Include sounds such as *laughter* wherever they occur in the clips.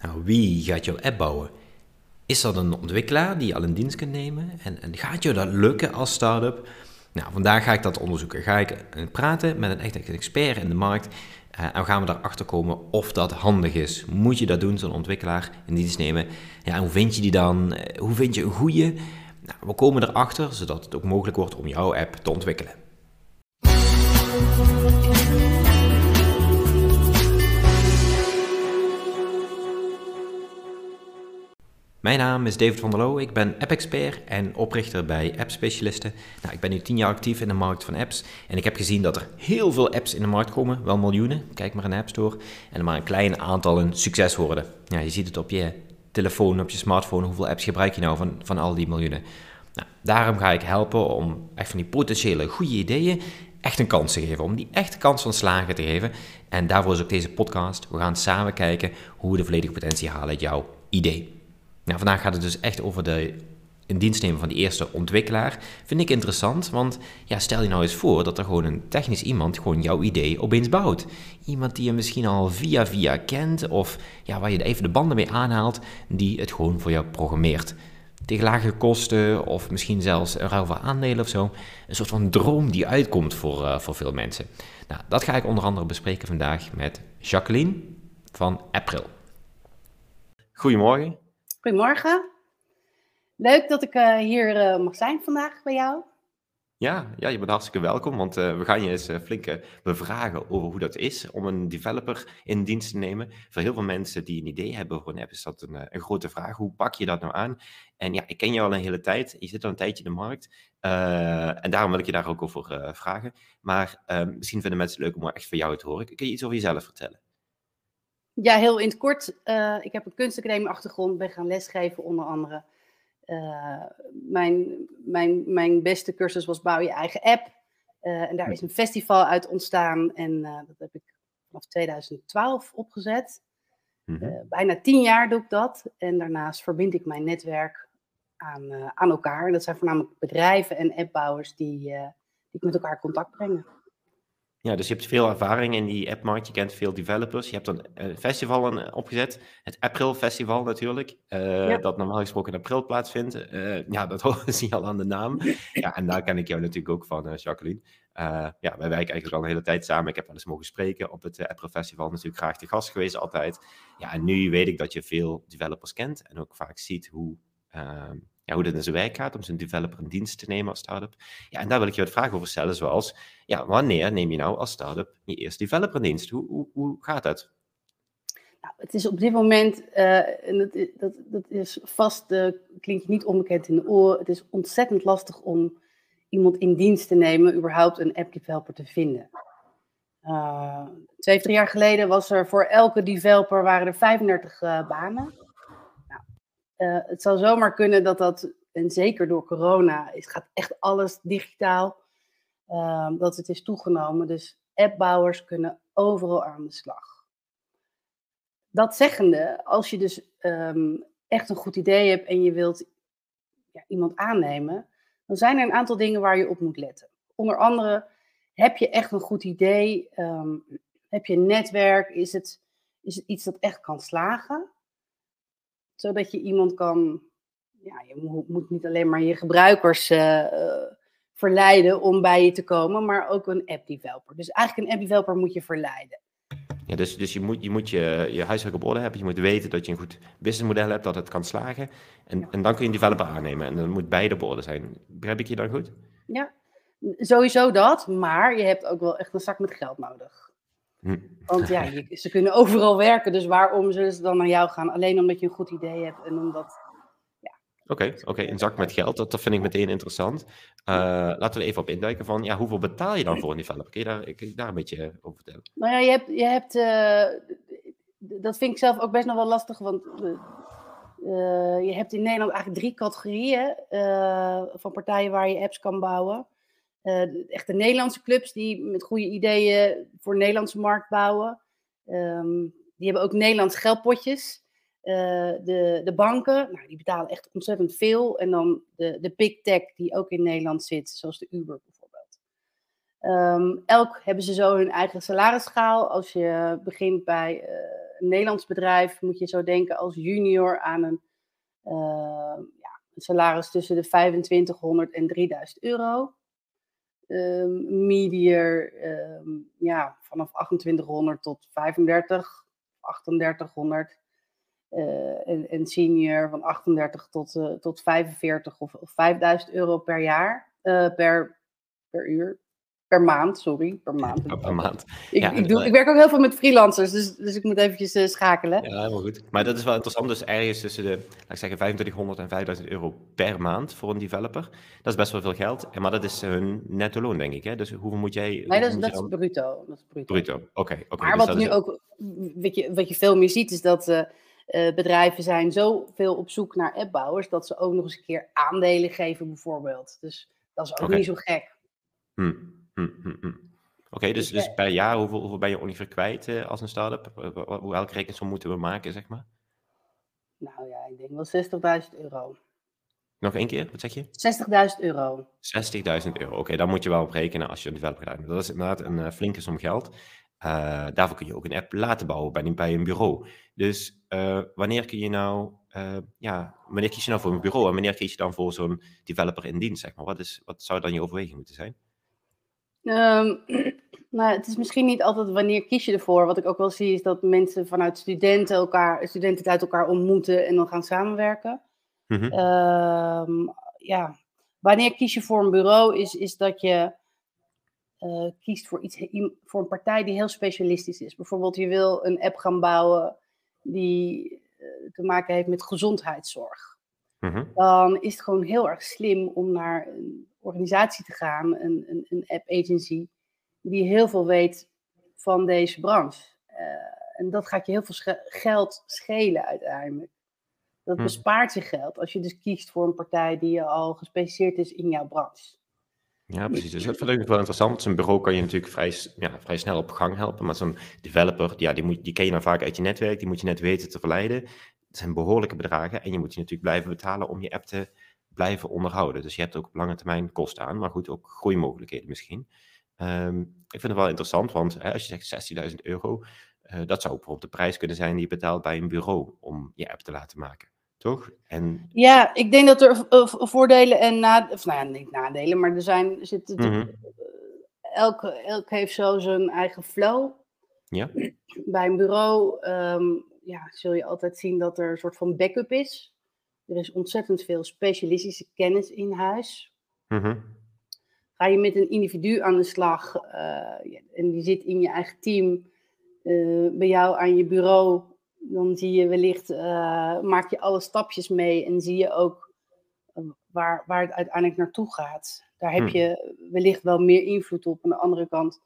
Nou, wie gaat jouw app bouwen? Is dat een ontwikkelaar die je al in dienst kunt nemen? En, gaat je dat lukken als start-up? Nou, vandaag ga ik dat onderzoeken. Ga ik praten met een echt expert in de markt. Uh, en gaan we erachter komen of dat handig is. Moet je dat doen, zo'n ontwikkelaar in dienst nemen? Ja, hoe vind je die dan? Uh, hoe vind je een goede? Nou, we komen erachter, zodat het ook mogelijk wordt om jouw app te ontwikkelen. Mijn naam is David van der Loo, ik ben app-expert en oprichter bij App Specialisten. Nou, ik ben nu tien jaar actief in de markt van apps en ik heb gezien dat er heel veel apps in de markt komen, wel miljoenen, kijk maar in de App Store, en er maar een klein aantal een succes worden. Ja, je ziet het op je telefoon, op je smartphone, hoeveel apps gebruik je nou van, van al die miljoenen. Nou, daarom ga ik helpen om echt van die potentiële goede ideeën echt een kans te geven, om die echt kans van slagen te geven. En daarvoor is ook deze podcast. We gaan samen kijken hoe we de volledige potentie halen uit jouw idee. Nou, vandaag gaat het dus echt over de in dienst nemen van die eerste ontwikkelaar. Vind ik interessant, want ja, stel je nou eens voor dat er gewoon een technisch iemand gewoon jouw idee opeens bouwt. Iemand die je misschien al via via kent of ja, waar je even de banden mee aanhaalt, die het gewoon voor jou programmeert. Tegen lage kosten of misschien zelfs een ruil aandelen of zo. Een soort van droom die uitkomt voor, uh, voor veel mensen. Nou, dat ga ik onder andere bespreken vandaag met Jacqueline van April. Goedemorgen. Goedemorgen. Leuk dat ik uh, hier uh, mag zijn vandaag bij jou. Ja, ja, je bent hartstikke welkom, want uh, we gaan je eens flink bevragen over hoe dat is om een developer in dienst te nemen. Voor heel veel mensen die een idee hebben voor een app is dat een, een grote vraag. Hoe pak je dat nou aan? En ja, ik ken jou al een hele tijd, je zit al een tijdje in de markt en daarom wil ik je daar ook over vragen. Maar misschien vinden mensen het leuk om echt van jou te horen. Kun je iets over jezelf vertellen? Ja, heel in het kort. Uh, ik heb een kunstacademie achtergrond, ben gaan lesgeven onder andere. Uh, mijn, mijn, mijn beste cursus was bouw je eigen app. Uh, en daar is een festival uit ontstaan en dat heb ik vanaf 2012 opgezet. -hmm. bijna tien jaar doe ik dat. En daarnaast verbind ik mijn netwerk aan, aan elkaar. En dat zijn voornamelijk bedrijven en appbouwers die, die ik met elkaar contact brengen. Ja, dus je hebt veel ervaring in die appmarkt. Je kent veel developers. Je hebt een, een festival eh, opgezet. Het April Festival natuurlijk. Uh, Dat normaal gesproken in april plaatsvindt. Uh, ja, dat *laughs* horen ze al aan de naam. *laughs* Ja, en daar ken ik jou natuurlijk ook van, uh, Jacqueline. ja, wij werken eigenlijk al een hele tijd samen. Ik heb wel eens mogen spreken op het April Festival. Natuurlijk graag te gast geweest altijd. Ja, en nu weet ik dat je veel developers kent. En ook vaak ziet hoe ehm, ja, hoe dat in zijn werk gaat om zijn developer in dienst te nemen als start-up. Ja, en daar wil ik je wat vragen over stellen, zoals, ja, wanneer neem je nou als start-up je eerste developer in dienst? Hoe, hoe, hoe gaat dat? Nou, het is op dit moment, uh, en dat, dat, dat is vast, uh, klinkt niet onbekend in de oren, het is ontzettend lastig om iemand in dienst te nemen, überhaupt een app developer te vinden. Uh, twee of drie jaar geleden was er voor elke developer waren er 35 banen. Uh, het zou zomaar kunnen dat dat, en zeker door corona, is, gaat echt alles digitaal, uh, dat het is toegenomen. Dus appbouwers kunnen overal aan de slag. Dat zeggende, als je dus um, echt een goed idee hebt en je wilt ja, iemand aannemen, dan zijn er een aantal dingen waar je op moet letten. Onder andere, heb je echt een goed idee? Um, heb je een netwerk? Is het, is het iets dat echt kan slagen? Zodat je iemand kan, ja, je moet niet alleen maar je gebruikers uh, verleiden om bij je te komen, maar ook een app developer. Dus eigenlijk een app developer moet je verleiden. Ja, dus, dus je moet, je, moet je, je huiswerk op orde hebben. Je moet weten dat je een goed businessmodel hebt, dat het kan slagen. En, en dan kun je een developer aannemen. En dan moet beide op orde zijn. Begrijp ik je dan goed? Ja, sowieso dat. Maar je hebt ook wel echt een zak met geld nodig. Hm. Want ja, je, ze kunnen overal werken, dus waarom zullen ze dan naar jou gaan? Alleen omdat je een goed idee hebt en omdat. Oké, ja. oké, een zak met geld, dat, dat vind ik meteen interessant. Uh, laten we even op induiken van, ja, hoeveel betaal je dan voor een developer? Kun je daar, kun je daar een beetje over vertellen? Nou ja, je hebt, je hebt uh, dat vind ik zelf ook best nog wel lastig, want uh, je hebt in Nederland eigenlijk drie categorieën van partijen waar je apps kan bouwen. Uh, echte Nederlandse clubs die met goede ideeën voor de Nederlandse markt bouwen. Um, die hebben ook Nederlands geldpotjes. Uh, de, de banken, nou, die betalen echt ontzettend veel. En dan de, de big tech die ook in Nederland zit, zoals de Uber bijvoorbeeld. Um, elk hebben ze zo hun eigen salarisschaal. Als je begint bij uh, een Nederlands bedrijf moet je zo denken als junior aan een, ja, een salaris tussen de 2500 en 3000 euro. Um, ja, vanaf 2800 tot 35, 3800. Uh, en, en, senior van 38 tot, uh, tot 45 of, of 5000 euro per jaar, uh, per, per uur. Per maand, sorry, per maand. Per maand. Ik, ja, ik, doe, ik werk ook heel veel met freelancers, dus, dus ik moet eventjes uh, schakelen. Ja, helemaal goed. Maar dat is wel interessant. Dus ergens tussen de, laat ik zeggen, 2500 en 5000 euro per maand voor een developer. Dat is best wel veel geld. Maar dat is hun netto loon, denk ik. Hè? Dus hoeveel moet jij... Nee, dat is, dat is bruto. Dat is bruto. Bruto, oké. Okay, okay, maar dus wat nu ook, wat je, wat je veel meer ziet, is dat... Uh, uh, bedrijven zijn zoveel op zoek naar appbouwers dat ze ook nog eens een keer aandelen geven, bijvoorbeeld. Dus dat is ook okay. niet zo gek. Hm, hm, hm, hm. Oké, dus, dus per jaar, hoeveel, hoeveel ben je ongeveer kwijt uh, als een start-up? Hoe elke rekensom moeten we maken, zeg maar? Nou ja, ik denk wel 60.000 euro. Nog één keer, wat zeg je? 60.000 euro. 60.000 euro, oké, daar moet je wel op rekenen als je een developer gaat. Dat is inderdaad een uh, flinke som geld. Uh, daarvoor kun je ook een app laten bouwen bij, bij een bureau. Dus uh, wanneer kun je nou, ja, wanneer kies je nou voor een bureau en wanneer kies je dan voor zo'n developer in dienst, zeg maar? Wat, is, wat zou dan je overweging moeten zijn? *clears throat* Um, nou, het is misschien niet altijd wanneer kies je ervoor. Wat ik ook wel zie is dat mensen vanuit studenten elkaar, studenten uit elkaar ontmoeten en dan gaan samenwerken. Mm -hmm. um, ja, wanneer kies je voor een bureau is, is dat je uh, kiest voor, iets, voor een partij die heel specialistisch is. Bijvoorbeeld, je wil een app gaan bouwen die uh, te maken heeft met gezondheidszorg. Mm -hmm. Dan is het gewoon heel erg slim om naar een organisatie te gaan, een, een, een app agency, die heel veel weet van deze branche. Uh, en dat gaat je heel veel geld schelen uiteindelijk. Dat Hm. bespaart je geld als je dus kiest voor een partij die al gespecialiseerd is in jouw branche. Ja, precies. Dus dat vind ik wel interessant. Zo'n bureau kan je natuurlijk vrij, ja, vrij snel op gang helpen. Maar zo'n developer, ja, die, moet, die ken je dan vaak uit je netwerk. Die moet je net weten te verleiden. Het zijn behoorlijke bedragen. En je moet je natuurlijk blijven betalen om je app te blijven onderhouden. Dus je hebt ook op lange termijn kosten aan. Maar goed, ook groeimogelijkheden misschien. Ehm, ik vind het wel interessant, want hè, als je zegt 16.000 euro, eh, dat zou bijvoorbeeld de prijs kunnen zijn die je betaalt bij een bureau om je app te laten maken. Toch? En, Ja, ik denk dat er eh, voordelen en nadelen, of nou ja, niet nadelen, maar er zijn, zitten Mhm. elk, elk heeft zo zijn eigen flow. ja, Bij een bureau ehm, ja, zul je altijd zien dat er een soort van backup is. Er is ontzettend veel specialistische kennis in huis. Mhm. Ga je met een individu aan de slag eh, en die zit in je eigen team, eh, bij jou aan je bureau, dan zie je wellicht, eh, maak je alle stapjes mee en zie je ook waar, waar het uiteindelijk naartoe gaat. Daar heb Hmm. je wellicht wel meer invloed op. Aan de andere kant,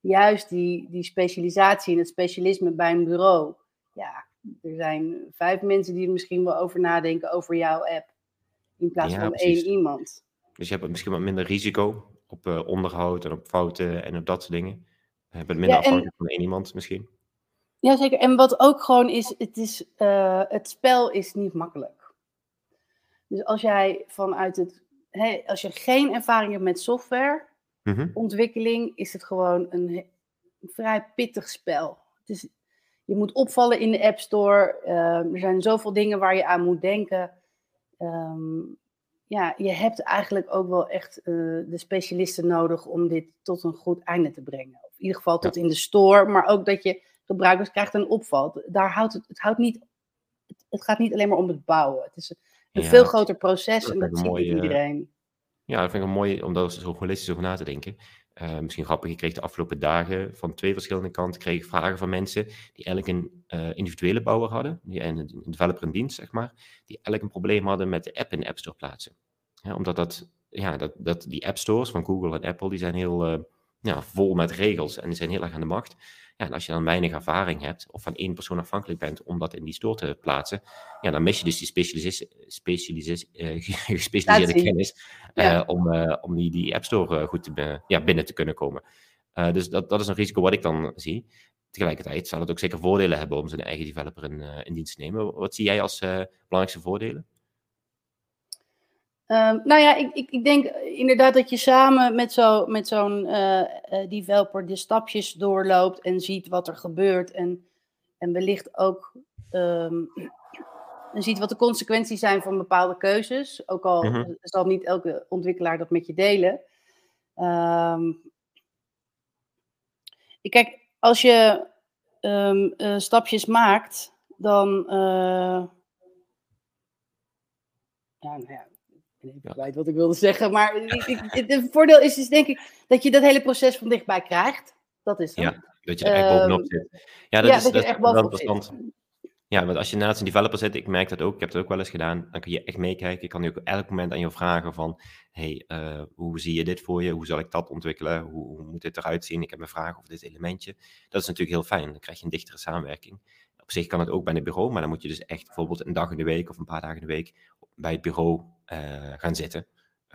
juist die, die specialisatie en het specialisme bij een bureau. Ja, er zijn vijf mensen die er misschien wel over nadenken over jouw app, in plaats Ja, van precies. één iemand. Dus je hebt misschien wat minder risico op eh, onderhoud en op fouten en op dat soort dingen. Je bent minder Ja, en- afhankelijk van één iemand misschien. Jazeker, en wat ook gewoon is, het, is eh, het spel is niet makkelijk. Dus als jij vanuit het, als je geen ervaring hebt met softwareontwikkeling, Mhm. is het gewoon een vrij pittig spel. Het is, je moet opvallen in de App Store. eh, er zijn zoveel dingen waar je aan moet denken. Ehm, ja, je hebt eigenlijk ook wel echt eh, de specialisten nodig om dit tot een goed einde te brengen. Of in ieder geval tot in de store, maar ook dat je gebruikers krijgt een opval. Daar houdt het, het, houdt niet, het, gaat niet alleen maar om het bouwen. Het is een, Ja, veel groter proces dat en dat ziet mooie- iedereen. Ja, dat vind ik mooi om daar zo holistisch over na te denken. Eh, misschien grappig, ik kreeg de afgelopen dagen van twee verschillende kanten kreeg vragen van mensen die eigenlijk een eh, individuele bouwer hadden, die een, een developer in dienst, zeg maar, die eigenlijk een probleem hadden met de app in de App Store plaatsen. Omdat dat, ja, dat, dat die app stores van Google en Apple, die zijn heel eh, ja, vol met regels en die zijn heel erg aan de macht. Ja, en als je dan weinig ervaring hebt of van één persoon afhankelijk bent om dat in die store te plaatsen, ja, dan mis je dus die specialisis, eh, *laughs* gespecialiseerde kennis Ja. eh, om, eh, om die, die App Store goed te ja, binnen te kunnen komen. Dus dat, dat is een risico wat ik dan zie. Tegelijkertijd zal het ook zeker voordelen hebben om zijn eigen developer in, in dienst te nemen. Wat zie jij als belangrijkste voordelen? Ehm, nou ja, ik, ik, ik denk inderdaad dat je samen met zo- met zo'n eh, eh, developer de stapjes doorloopt en ziet wat er gebeurt. En En wellicht ook um, ziet wat de consequenties zijn van bepaalde keuzes. Ook al mhm. zal niet elke ontwikkelaar dat met je delen. Um, kijk, als je uh, stapjes maakt, dan. Uh, ja, nou ja, ik weet ja. wat ik wilde zeggen. Maar het voordeel is, is denk ik dat je dat hele proces van dichtbij krijgt. Dat is het. Ja, dat je er echt bovenop ehm, zit. Ja, dat is, dat, dat is echt bovenop zit. Ja, want als je naast een developer zit, ik merk dat ook, ik heb het ook wel eens gedaan, dan kun je echt meekijken. Ik kan je ook elk moment aan je vragen van, hey, uh, hoe zie je dit voor je? Hoe zal ik dat ontwikkelen? Hoe, hoe, moet dit eruit zien? Ik heb een vraag over dit elementje. Dat is natuurlijk heel fijn, dan krijg je een dichtere samenwerking. Op zich kan het ook bij het bureau, maar dan moet je dus echt bijvoorbeeld een dag in de week of een paar dagen in de week bij het bureau gaan zitten.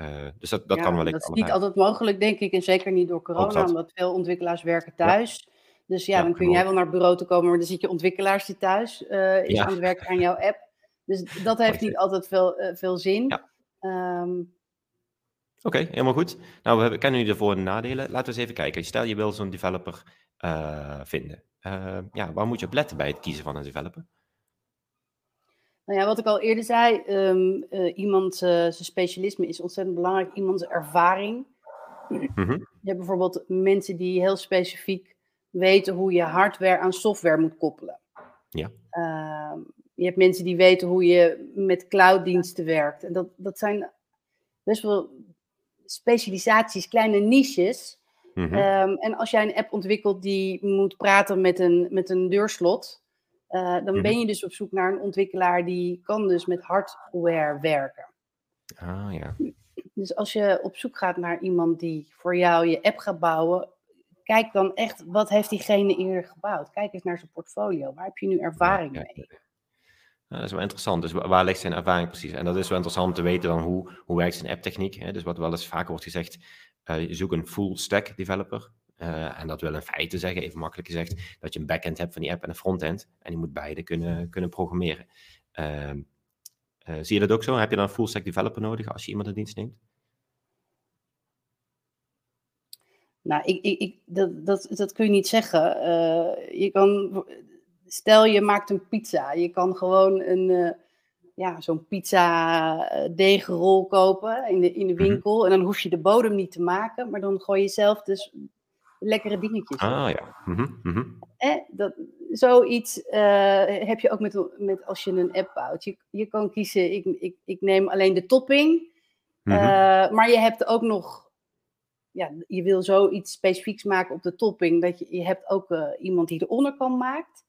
Uh, dus dat, dat kan wel. Dat is niet altijd mogelijk, denk ik, en zeker niet door corona, omdat veel ontwikkelaars werken thuis. Ja. Dus ja, dan kun jij wel naar het bureau te komen, maar dan zit je ontwikkelaars die thuis uh, is aan het werken aan jouw app. Dus *laughs* dat heeft niet altijd veel, veel zin. Um, Oké, okay, helemaal goed. Nou, we hebben, kennen nu de voor- en nadelen. Laten we eens even kijken. Stel je wil zo'n developer uh, vinden. ja, waar moet je op letten bij het kiezen van een developer? Nou ja, wat ik al eerder zei, um, iemand zijn specialisme is ontzettend belangrijk. Iemands ervaring. Mm -hmm. Je hebt bijvoorbeeld mensen die heel specifiek weten hoe je hardware aan software moet koppelen. Ja. Uh, je hebt mensen die weten hoe je met clouddiensten werkt. En dat, dat zijn best wel specialisaties, kleine niches. Mm -hmm. en als jij een app ontwikkelt die moet praten met een, met een deurslot, uh, dan -hmm. ben je dus op zoek naar een ontwikkelaar die kan dus met hardware werken. Ah ja. Dus als je op zoek gaat naar iemand die voor jou je app gaat bouwen, kijk dan echt, wat heeft diegene eerder gebouwd? Kijk eens naar zijn portfolio. Waar heb je nu ervaring mee? dat is wel interessant. Dus waar ligt zijn ervaring precies? En dat is wel interessant om te weten dan hoe, hoe werkt zijn apptechniek. Hè? Dus wat wel eens vaker wordt gezegd, uh, zoek een full stack developer. Uh, en dat wil in feite zeggen, even makkelijk gezegd, dat je een backend hebt van die app en een frontend. En die moet beide kunnen, kunnen programmeren. Uh, zie je dat ook zo? Heb je dan een full stack developer nodig als je iemand in dienst neemt? Nou, ik, ik, ik, dat, dat, dat kun je niet zeggen. Uh, je kan, stel je maakt een pizza. Je kan gewoon een, ja, zo'n pizza eh, deegrol kopen in de, in de mhm. winkel. En dan hoef je de bodem niet te maken, maar dan gooi je zelf dus lekkere dingetjes. Ah ja. Eh, dat, zoiets uh, heb je ook met, met als je een app bouwt. Je, je kan kiezen, ik, ik, ik neem alleen de topping. Mm -hmm. maar je hebt ook nog ja, je wil zoiets specifieks maken op de topping, dat je, je hebt ook uh, iemand die de onderkant maakt.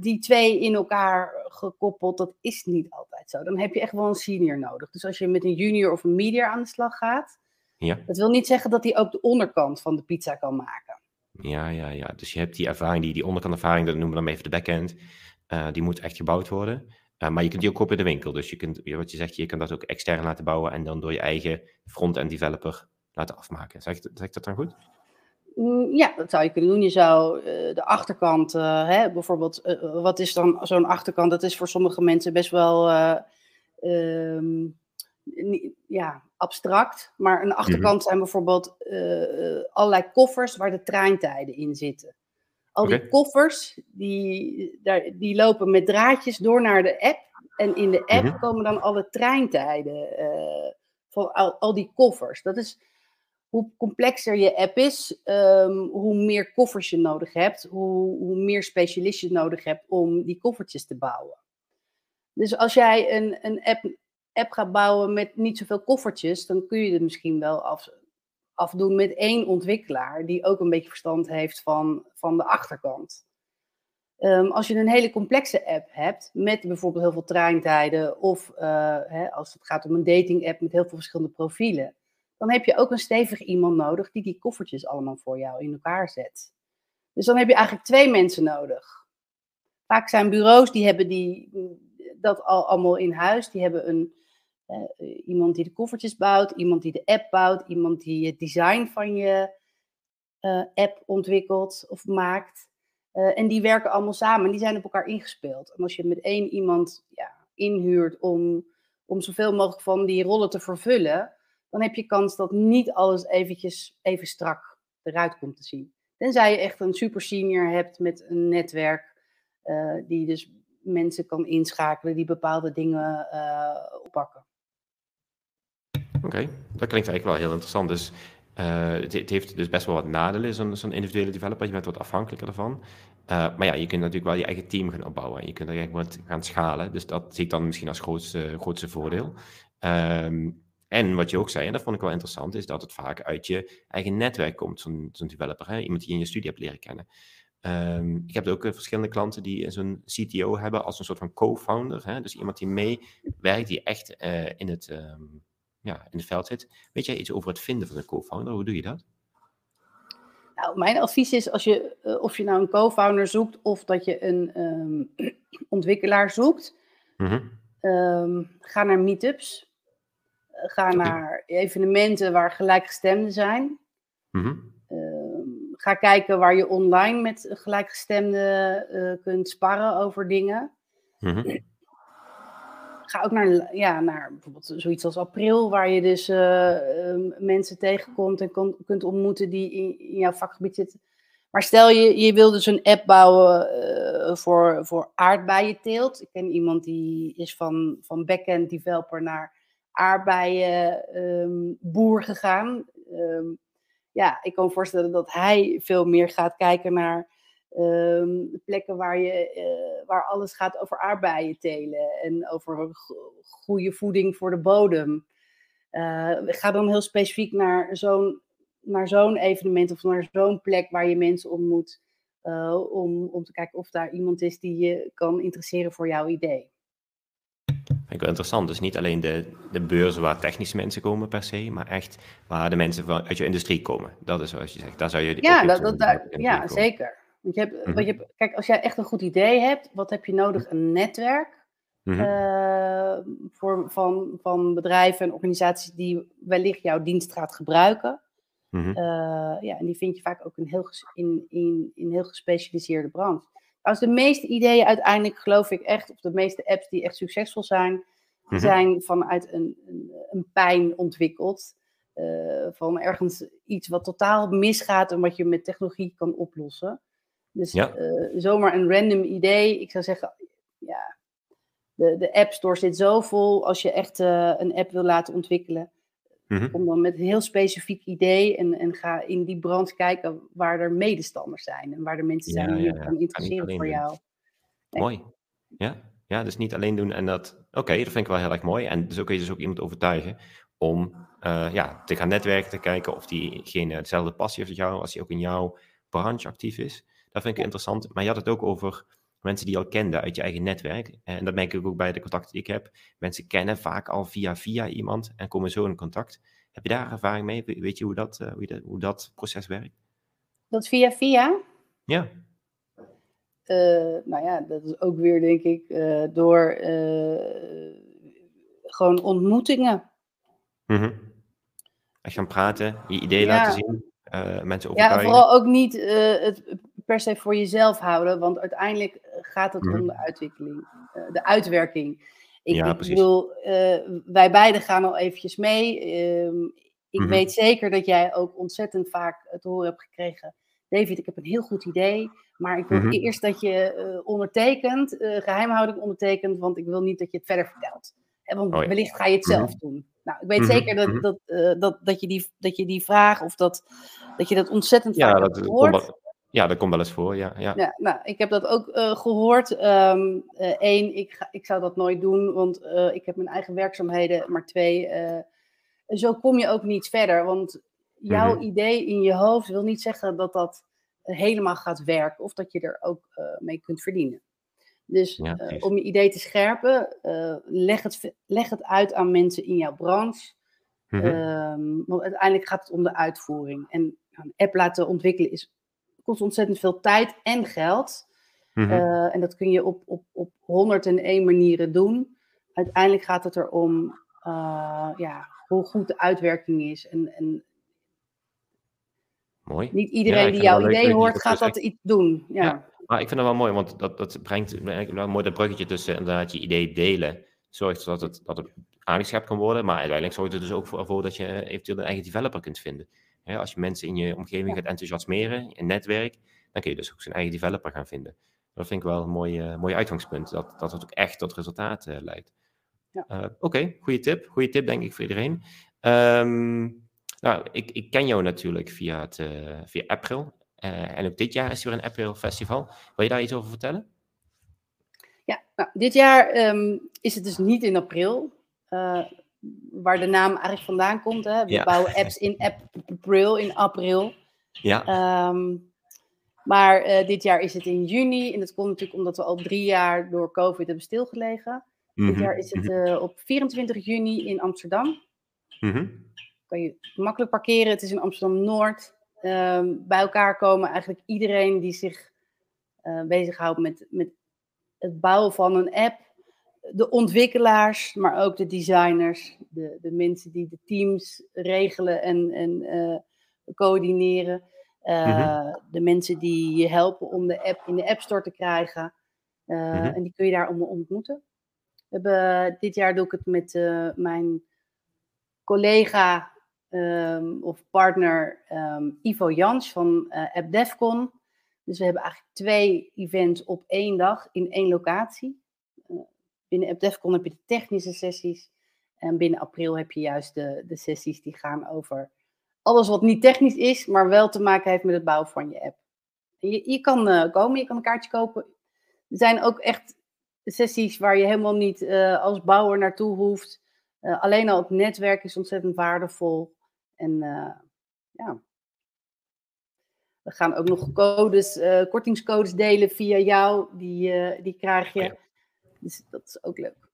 Die twee in elkaar gekoppeld, dat is niet altijd zo. Dan heb je echt wel een senior nodig. Dus als je met een junior of een medior aan de slag gaat, ja. dat wil niet zeggen dat hij ook de onderkant van de pizza kan maken. Ja, ja, ja. Dus je hebt die ervaring, die, die onderkant ervaring, dat noemen we dan even de backend. Uh, die moet echt gebouwd worden. Uh, maar je kunt die ook kopen in de winkel. Dus je kunt, wat je zegt, je kan dat ook extern laten bouwen en dan door je eigen front-end developer laten afmaken. Zeg, zeg ik dat dan goed? Mm, ja, dat zou je kunnen doen. Je zou uh, de achterkant, uh, hè, bijvoorbeeld, uh, wat is dan zo'n achterkant? Dat is voor sommige mensen best wel um, ja, abstract. Maar een achterkant mm-hmm. zijn bijvoorbeeld allerlei koffers waar de treintijden in zitten. Al die okay. koffers, die, daar, die lopen met draadjes door naar de app. En in de app mm-hmm. komen dan alle treintijden van al, al die koffers. Dat is hoe complexer je app is, um, hoe meer koffers je nodig hebt, hoe, hoe meer specialisten je nodig hebt om die koffertjes te bouwen. Dus als jij een, een app, app gaat bouwen met niet zoveel koffertjes, dan kun je het misschien wel af, afdoen met één ontwikkelaar die ook een beetje verstand heeft van, van de achterkant. Um, als je een hele complexe app hebt, met bijvoorbeeld heel veel treintijden, of uh, hè, als het gaat om een dating app met heel veel verschillende profielen, dan heb je ook een stevig iemand nodig die die koffertjes allemaal voor jou in elkaar zet. Dus dan heb je eigenlijk twee mensen nodig. Vaak zijn bureaus die hebben die, dat al allemaal in huis. Die hebben een, eh, iemand die de koffertjes bouwt, iemand die de app bouwt, iemand die het design van je uh, app ontwikkelt of maakt. En die werken allemaal samen, die zijn op elkaar ingespeeld. En als je met één iemand ja, inhuurt om, om zoveel mogelijk van die rollen te vervullen, dan heb je kans dat niet alles eventjes even strak eruit komt te zien. Tenzij je echt een super senior hebt met een netwerk die dus mensen kan inschakelen die bepaalde dingen oppakken. Oké, dat klinkt eigenlijk wel heel interessant. Dus het, heeft dus best wel wat nadelen, zo'n individuele developer. Je bent wat afhankelijker ervan. Uh, maar ja, je kunt natuurlijk wel je eigen team gaan opbouwen. En je kunt er eigenlijk wat gaan schalen. Dus dat zie ik dan misschien als grootste, grootste voordeel. Um, en wat je ook zei, en dat vond ik wel interessant, is dat het vaak uit je eigen netwerk komt, zo'n zo'n developer. Hè? Iemand die je in je studie hebt leren kennen. Um, ik heb ook uh, verschillende klanten die zo'n CTO hebben als een soort van co-founder. Dus iemand die meewerkt, die echt in, het, um, ja, in het veld zit. Weet jij iets over het vinden van een co-founder? Hoe doe je dat? Nou, mijn advies is als je, uh, of je nou een co-founder zoekt of dat je een um, *clears throat* ontwikkelaar zoekt, mm -hmm. ga naar meetups. Ga naar evenementen waar gelijkgestemden zijn. Mm ga kijken waar je online met gelijkgestemden uh, kunt sparren over dingen. Mm -hmm. Ga ook naar, ja, naar bijvoorbeeld zoiets als april, waar je dus uh, mensen tegenkomt en kon, kunt ontmoeten die in, jouw vakgebied zitten. Maar stel je, je wil dus een app bouwen uh, voor, voor aardbeienteelt. Ik ken iemand die is van, van backend developer naar aardbeienboer um, gegaan. Um, ja, ik kan me voorstellen dat hij veel meer gaat kijken naar um, plekken waar, je, uh, waar alles gaat over aardbeien telen en over goede voeding voor de bodem. Uh, ga dan heel specifiek naar zo'n naar zo'n evenement of naar zo'n plek waar je mensen ontmoet. Uh, om, om te kijken of daar iemand is die je kan interesseren voor jouw idee. Vind ik wel interessant. Dus niet alleen de, de beurzen waar technische mensen komen per se, maar echt waar de mensen van, uit je industrie komen. Dat is zoals je zegt. Daar zou je ja, dat, dat, daar, ja zeker. Want je hebt, mm -hmm. je hebt, kijk, als jij echt een goed idee hebt, wat heb je nodig? Een netwerk mm -hmm. uh, voor, van, van bedrijven en organisaties die wellicht jouw dienst gaat gebruiken. Mm -hmm. uh, ja, en die vind je vaak ook in heel, in, in, in heel gespecialiseerde branche. Als de meeste ideeën uiteindelijk, geloof ik echt, of de meeste apps die echt succesvol zijn, mhm. zijn vanuit een, een, een pijn ontwikkeld. Uh, van ergens iets wat totaal misgaat en wat je met technologie kan oplossen. Dus ja. uh, zomaar een random idee. Ik zou zeggen, ja, de, de App Store zit zo vol. Als je echt uh, een app wil laten ontwikkelen, Mm-hmm. Kom dan met een heel specifiek idee en, en ga in die branche kijken waar er medestanders zijn en waar er mensen zijn die je ja, interesseren voor jou. Nee. Mooi. Ja. ja, dus niet alleen doen en dat. Oké, okay, dat vind ik wel heel erg mooi. En zo kun je dus ook iemand overtuigen om uh, ja, te gaan netwerken, te kijken of diegene dezelfde passie heeft als jou, als hij ook in jouw branche actief is. Dat vind ik interessant. Maar je had het ook over mensen die je al kende uit je eigen netwerk. En dat merk ik ook bij de contacten die ik heb. Mensen kennen vaak al via via iemand en komen zo in contact. Heb je daar ervaring mee? Weet je hoe dat, uh, hoe, dat, hoe dat proces werkt? Dat via via? Ja. Uh, nou ja, dat is ook weer denk ik uh, door gewoon ontmoetingen. Mm -hmm. Je gaan praten, je idee ja. laten zien, mensen overtuigen. Ja, vooral ook niet het per se voor jezelf houden, want uiteindelijk eh, gaat het mm. om de uitwikkeling, uh, de uitwerking. Ik, ja, ik bedoel, uh, wij beiden gaan al eventjes mee. Uh, ik mm -hmm. weet zeker dat jij ook ontzettend vaak te horen hebt gekregen. David, ik heb een heel goed idee, maar ik wil mm -hmm. eerst dat je ondertekent, geheimhouding ondertekent, want ik wil niet dat je het verder vertelt. Hè, want oh, ja. wellicht ga je het zelf -hmm. doen. Nou, ik weet mhm. zeker dat, Mhm. dat, dat, dat, je die, dat je die vraag of dat, dat je dat ontzettend vaak gehoord. Ja, dat komt wel eens voor, ja. Ja, ja nou, ik heb dat ook uh, gehoord. Eén, um, uh, ik, ga, ik zou dat nooit doen, want uh, ik heb mijn eigen werkzaamheden. Maar twee, zo kom je ook niet verder. Want jouw mm -hmm. idee in je hoofd wil niet zeggen dat dat helemaal gaat werken of dat je er ook mee kunt verdienen. Dus ja, om je idee te scherpen, leg, het, leg het uit aan mensen in jouw branche. Mm -hmm. um, want uiteindelijk gaat het om de uitvoering. En een app laten ontwikkelen is kost ontzettend veel tijd en geld. Mm -hmm. uh, en dat kun je op, op, op 101 manieren doen. Uiteindelijk gaat het erom uh, ja, hoe goed de uitwerking is. En, en mooi. Niet iedereen ja, die jouw idee leuk, hoort, gaat dat iets doen. Ja. ja. maar ik vind dat wel mooi, want dat, dat brengt wel mooi dat bruggetje tussen inderdaad je idee delen. Zorgt dat het, dat het aangeschept kan worden, maar uiteindelijk zorgt het dus ook voor, dat je eventueel een eigen developer kunt vinden. Als je mensen in je omgeving gaat enthousiasmeren, een netwerk, dan kun je dus ook zijn eigen developer gaan vinden. Dat vind ik wel een mooi, mooi uitgangspunt, dat, dat het ook echt tot resultaat leidt. Ja. Oké, okay, goede tip. Goede tip denk ik voor iedereen. Um, nou, ik, ik ken jou natuurlijk via, het, via April. en ook dit jaar is er weer een April Festival. Wil je daar iets over vertellen? Ja, nou, dit jaar um, is het dus niet in april. Waar de naam eigenlijk vandaan komt. Hè? We bouwen apps in april, in april. Ja. Um, maar uh, dit jaar is het in juni. En dat komt natuurlijk omdat we al drie jaar door COVID hebben stilgelegen. Dit mhm, jaar is het uh, op 24 juni in Amsterdam. Mm Kan je makkelijk parkeren. Het is in Amsterdam-Noord. Um, bij elkaar komen eigenlijk iedereen die zich uh, bezighoudt met, met het bouwen van een app de ontwikkelaars, maar ook de designers, de, de mensen die de teams regelen en, en uh, coördineren. Uh, De mensen die je helpen om de app in de App Store te krijgen. Uh, mm-hmm. En die kun je daar ontmoeten. We hebben, dit jaar doe ik het met mijn collega um, of partner um, Ivo Jans van AppDevCon. Dus we hebben eigenlijk twee events op één dag in één locatie. Binnen AppDevCon heb je de technische sessies. En binnen april heb je juist de, de sessies die gaan over alles wat niet technisch is, maar wel te maken heeft met het bouwen van je app. je, je kan uh, komen, je kan een kaartje kopen. Er zijn ook echt sessies waar je helemaal niet uh, als bouwer naartoe hoeft. Uh, alleen al het netwerk is ontzettend waardevol. En ja, we gaan ook nog codes, kortingscodes delen via jou. Die, die krijg je. Dus dat is ook leuk.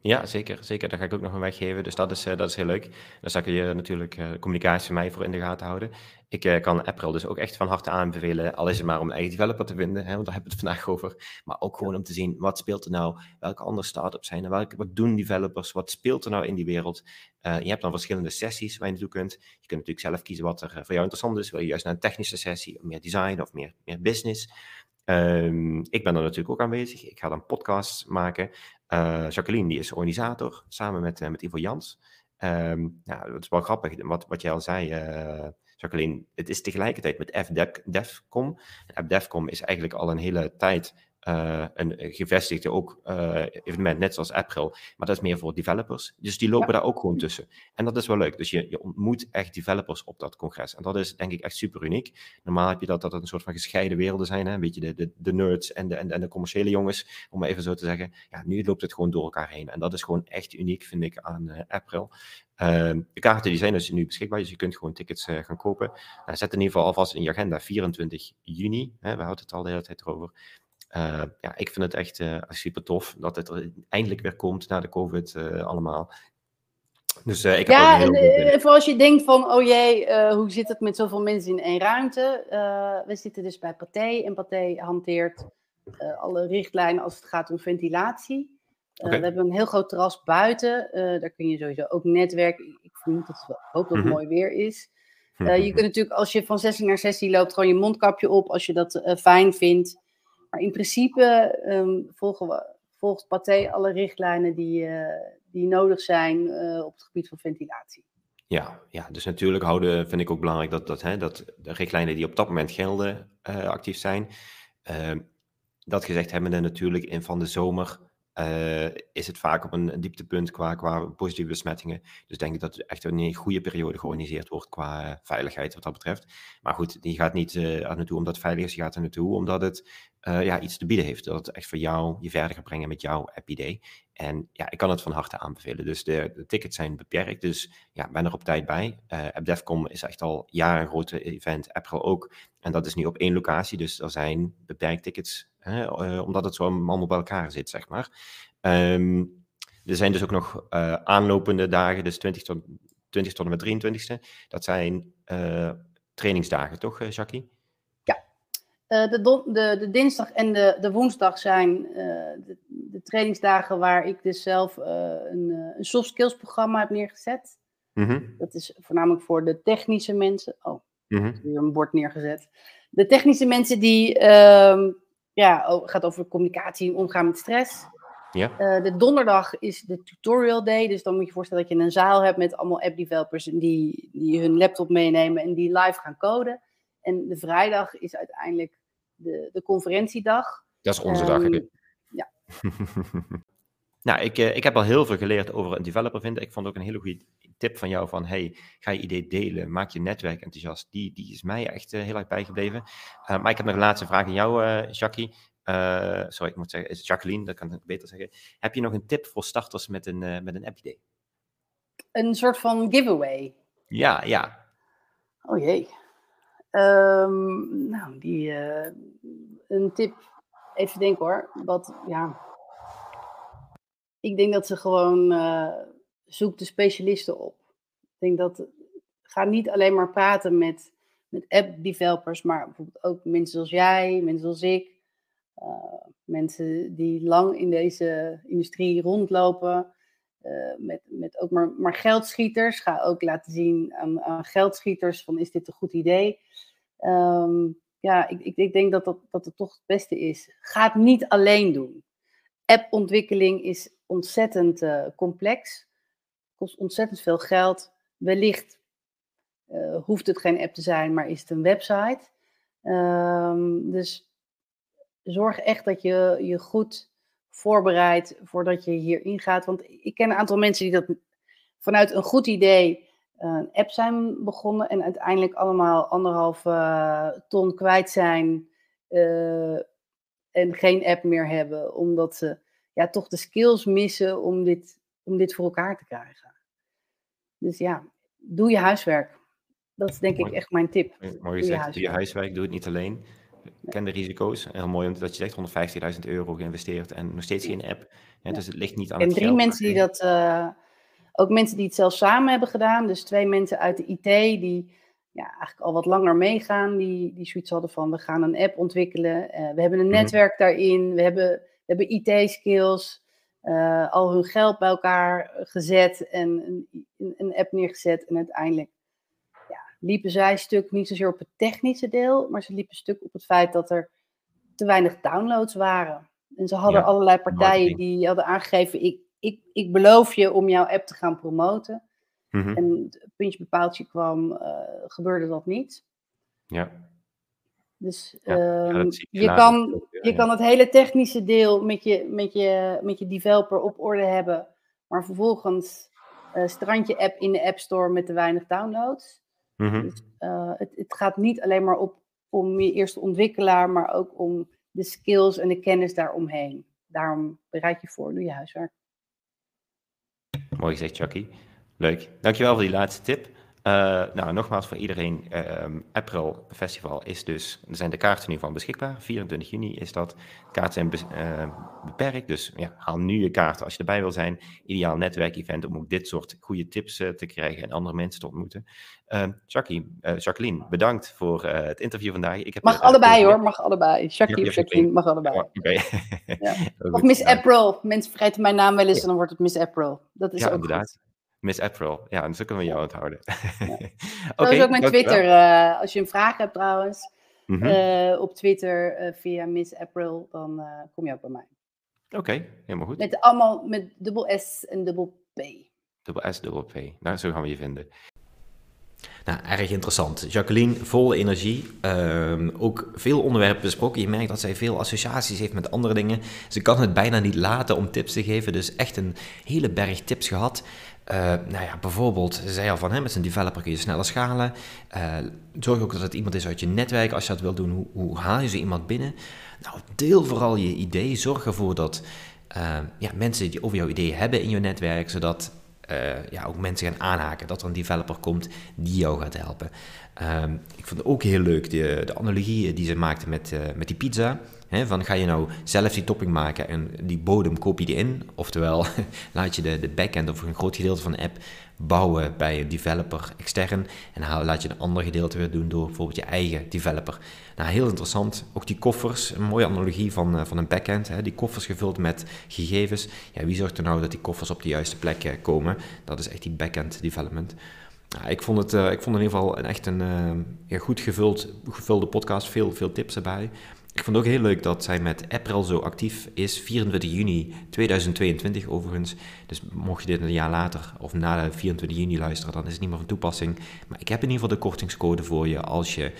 Ja, zeker. Zeker. Daar ga ik ook nog een weggeven. Dus dat is, uh, dat is heel leuk. Daar zal ik je natuurlijk uh, communicatie van mij voor in de gaten houden. Ik uh, kan April dus ook echt van harte aanbevelen. Al is het maar om eigen developer te vinden. Hè, want daar hebben we het vandaag over. Maar ook gewoon om te zien, wat speelt er nou? Welke andere start-ups zijn er? Welke, wat doen developers? Wat speelt er nou in die wereld? je hebt dan verschillende sessies waar je naartoe kunt. Je kunt natuurlijk zelf kiezen wat er voor jou interessant is. Wil je juist naar een technische sessie? Meer design of meer, meer business? Um, ik ben er natuurlijk ook aanwezig. Ik ga dan podcasts maken. Uh, Jacqueline, die is organisator, samen met, uh, met Ivo Jans. Um, dat is wel grappig, wat, wat jij al zei, uh, Jacqueline. Het is tegelijkertijd met FDevCom. FDevCom is eigenlijk al een hele tijd uh, een gevestigde ook uh, evenement, net zoals April. Maar dat is meer voor developers. Dus die lopen daar ook gewoon tussen. En dat is wel leuk. Dus je, je ontmoet echt developers op dat congres. En dat is denk ik echt super uniek. Normaal heb je dat dat het een soort van gescheiden werelden zijn. Hè? Een beetje de, de, de nerds en de, en, de, en de commerciële jongens, om maar even zo te zeggen. Ja, nu loopt het gewoon door elkaar heen. En dat is gewoon echt uniek, vind ik, aan uh, April. Uh, de kaarten die zijn dus nu beschikbaar, dus je kunt gewoon tickets gaan kopen. Zet in ieder geval alvast in je agenda 24 juni. Hè, we houden het al de hele tijd erover. Uh, ja, ik vind het echt uh, super tof dat het er eindelijk weer komt na de COVID uh, allemaal. Dus ik heb ja, en heel als je denkt van, oh jee, hoe zit het met zoveel mensen in één ruimte? we zitten dus bij Pathé en Pathé hanteert alle richtlijnen als het gaat om ventilatie. Okay. We hebben een heel groot terras buiten, daar kun je sowieso ook netwerken. Ik vermoed dat het hoop dat het mm -hmm. mooi weer is. Mm -hmm. je kunt natuurlijk als je van sessie naar sessie loopt, gewoon je mondkapje op als je dat fijn vindt. Maar in principe um, volgen we, volgt Pathé alle richtlijnen die, uh, die nodig zijn uh, op het gebied van ventilatie. Ja, ja, dus natuurlijk houden, vind ik ook belangrijk dat, dat, hè, dat de richtlijnen die op dat moment gelden uh, actief zijn. Ehm, dat gezegd hebben we natuurlijk in van de zomer is het vaak op een, dieptepunt qua, qua positieve besmettingen. Dus denk ik dat het echt een goede periode georganiseerd wordt qua veiligheid wat dat betreft. Maar goed, die gaat niet uh, er naartoe omdat het veilig is, die gaat er naartoe omdat het ja, iets te bieden heeft. Dat het echt voor jou je verder gaat brengen met jouw app-idee. En ja, ik kan het van harte aanbevelen. Dus de, de tickets zijn beperkt, dus ja, ben er op tijd bij. AppDevCom is echt al jaren een grote event, April ook. En dat is nu op één locatie, dus er zijn beperkt tickets hè, uh, omdat het zo allemaal bij elkaar zit, zeg maar. Um, er zijn dus ook nog uh, aanlopende dagen, dus 20 tot, 20 tot en met 23ste. Dat zijn uh, trainingsdagen, toch, Jackie? Ja, de, de, de, dinsdag en de, de woensdag zijn de, de, trainingsdagen waar ik dus zelf een, een soft skills programma heb neergezet. Mm -hmm. Dat is voornamelijk voor de technische mensen. Oh, mm -hmm. weer een bord neergezet. De technische mensen die uh, ja, gaat over communicatie omgaan met stress. Ja. De donderdag is de tutorial day. Dus dan moet je je voorstellen dat je een zaal hebt met allemaal app developers die, die hun laptop meenemen en die live gaan coden. En de vrijdag is uiteindelijk de, de conferentiedag. Dat is onze dag. Ehm, ja. *laughs* nou, ik, eh, ik heb al heel veel geleerd over een developer vinden. Ik vond ook een hele goede tip van jou van, hey, ga je idee delen, maak je netwerk enthousiast. Die, die is mij echt heel erg bijgebleven. maar ik heb nog een laatste vraag aan jou, Jackie. sorry, ik moet zeggen, is Jacqueline, dat kan ik beter zeggen. Heb je nog een tip voor starters met een, met een app-idee? Een soort van giveaway? Ja, ja. Oh jee. Um, nou, die, uh, een tip, even denken hoor. Wat, ja. Ik denk dat ze gewoon uh, zoek de specialisten op. Ik denk dat, ga niet alleen maar praten met, met app-developers, maar bijvoorbeeld ook mensen zoals jij, mensen zoals ik. Uh, mensen die lang in deze industrie rondlopen. Uh, met, met ook maar, maar geldschieters. Ga ook laten zien aan, geldschieters van is dit een goed idee. Um, ja, ik, ik, ik, denk dat, dat, dat het toch het beste is. Ga het niet alleen doen. Appontwikkeling is ontzettend uh, complex. Kost ontzettend veel geld. Wellicht uh, hoeft het geen app te zijn, maar is het een website. Um, dus zorg echt dat je je goed voorbereidt voordat je hierin gaat. Want ik ken een aantal mensen die dat vanuit een goed idee een app zijn begonnen en uiteindelijk allemaal anderhalf uh, ton kwijt zijn uh, en geen app meer hebben, omdat ze ja, toch de skills missen om dit, om dit voor elkaar te krijgen. Dus ja, doe je huiswerk. Dat is denk ik echt mijn tip. Mooi gezegd, doe je huiswerk, doe het niet alleen. Ken de risico's. Heel mooi dat je zegt 150.000 euro geïnvesteerd en nog steeds geen app. Ja, dus het ligt niet aan en het drie mensen die dat, uh, ook mensen die het zelf samen hebben gedaan. Dus twee mensen uit de IT die ja, eigenlijk al wat langer meegaan. Die, die zoiets hadden van we gaan een app ontwikkelen. Uh, we hebben een mhm. netwerk daarin. We hebben, we hebben IT-skills. Uh, al hun geld bij elkaar gezet en een, een app neergezet. En uiteindelijk liepen zij stuk niet zozeer op het technische deel, maar ze liepen stuk op het feit dat er te weinig downloads waren. En ze hadden allerlei partijen die hadden aangegeven: ik, ik, ik beloof je om jouw app te gaan promoten. Mm En puntje bepaaltje kwam, uh, gebeurde dat niet. Ja. Dus ja, um, je, kan, je kan het hele technische deel met je, met, je, met je developer op orde hebben, maar vervolgens uh, strand je app in de App Store met te weinig downloads. Mhm. dus, uh, het, het, gaat niet alleen maar op, om je eerste ontwikkelaar, maar ook om de skills en de kennis daaromheen. Daarom bereid je voor, doe je huiswerk. Mooi gezegd, Chucky. Leuk. Dankjewel voor die laatste tip. Uh, nou, nogmaals voor iedereen, uh, April Festival is dus, er zijn de kaarten nu van beschikbaar. 24 juni is dat. Kaarten zijn be uh, beperkt, dus ja, haal nu je kaarten als je erbij wil zijn. Ideaal netwerkevent om ook dit soort goede tips uh, te krijgen en andere mensen te ontmoeten. Jackie, Jacqueline, bedankt voor het interview vandaag. Ik heb mag allebei hoor, mag allebei. Jackie of Jacqueline, mag allebei. Oh, okay. ja. *laughs* Of Miss April, mensen vergeten mijn naam wel eens en dan wordt het Miss April. Dat is ja, ook inderdaad. Goed. Miss April. Ja, en zo kunnen we jou onthouden. Ja. *laughs* Oké. okay, ook mijn Twitter. Uh, als je een vraag hebt trouwens, mm -hmm. uh, op Twitter uh, via Miss April, dan kom je ook bij mij. Oké, okay, helemaal goed. Met allemaal met dubbel S en dubbel P. Dubbel S, dubbel P. Nou, zo gaan we je vinden. Nou, erg interessant. Jacqueline, vol energie. Uh, ook veel onderwerpen besproken. Je merkt dat zij veel associaties heeft met andere dingen. Ze kan het bijna niet laten om tips te geven. Dus echt een hele berg tips gehad. Uh, nou ja, bijvoorbeeld, ze zei al van, met zijn developer kun je sneller schalen. Uh, zorg ook dat het iemand is uit je netwerk. Als je dat wil doen, hoe, hoe haal je zo iemand binnen? Nou, deel vooral je idee. Zorg ervoor dat uh, ja, mensen die over jouw idee hebben in je netwerk, zodat ja, ook mensen gaan aanhaken. Dat er een developer komt die jou gaat helpen. Ehm, ik vond het ook heel leuk, de, de analogie die ze maakte met, met die pizza van ga je nou zelf die topping maken en die bodem koop je die in? Oftewel, *laughs* laat je de, de backend of een groot gedeelte van de app bouwen bij een developer extern. En laat je een ander gedeelte weer doen door bijvoorbeeld je eigen developer. Nou, heel interessant. Ook die koffers, een mooie analogie van, uh, van een backend. Die koffers gevuld met gegevens. Ja, wie zorgt er nou dat die koffers op de juiste plek uh, komen? Dat is echt die backend development. Nou, ik, vond het, uh, ik vond in ieder geval een, echt een goed gevuld, gevulde podcast. Veel, veel tips erbij. Ik vond het ook heel leuk dat zij met April zo actief is. 24 juni 2022 overigens. Dus mocht je dit een jaar later of na de 24 juni luisteren, dan is het niet meer van toepassing. Maar ik heb in ieder geval de kortingscode voor je als je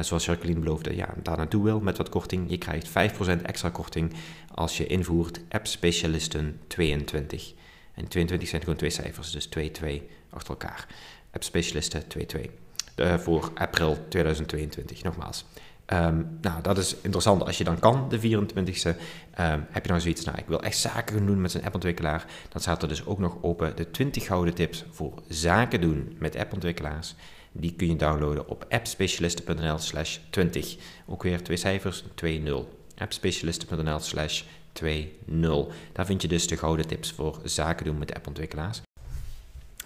zoals Jacqueline beloofde, ja, daar naartoe wil met wat korting. Je krijgt 5% extra korting als je invoert App Specialisten 22. En 22 zijn gewoon twee cijfers, dus 2-2 achter elkaar. App Specialisten 2-2. Uh, voor april 2022, nogmaals. Um, nou, dat is interessant als je dan kan, de 24e. Um, heb je nou zoiets, nou, ik wil echt zaken doen met een appontwikkelaar. Dan staat er dus ook nog open de 20 gouden tips voor zaken doen met appontwikkelaars. Die kun je downloaden op appspecialisten.nl slash 20. Ook weer twee cijfers, 2-0. appspecialisten.nl slash 2.0. Daar vind je dus de gouden tips voor zaken doen met appontwikkelaars.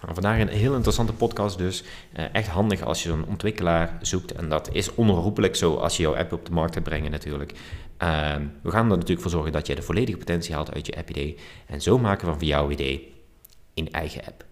Vandaag een heel interessante podcast dus. Uh, echt handig als je zo'n ontwikkelaar zoekt. En dat is onherroepelijk zo als je jouw app op de markt gaat brengen natuurlijk. Uh, we gaan er natuurlijk voor zorgen dat je de volledige potentie haalt uit je app-idee. En zo maken we van jouw idee een eigen app.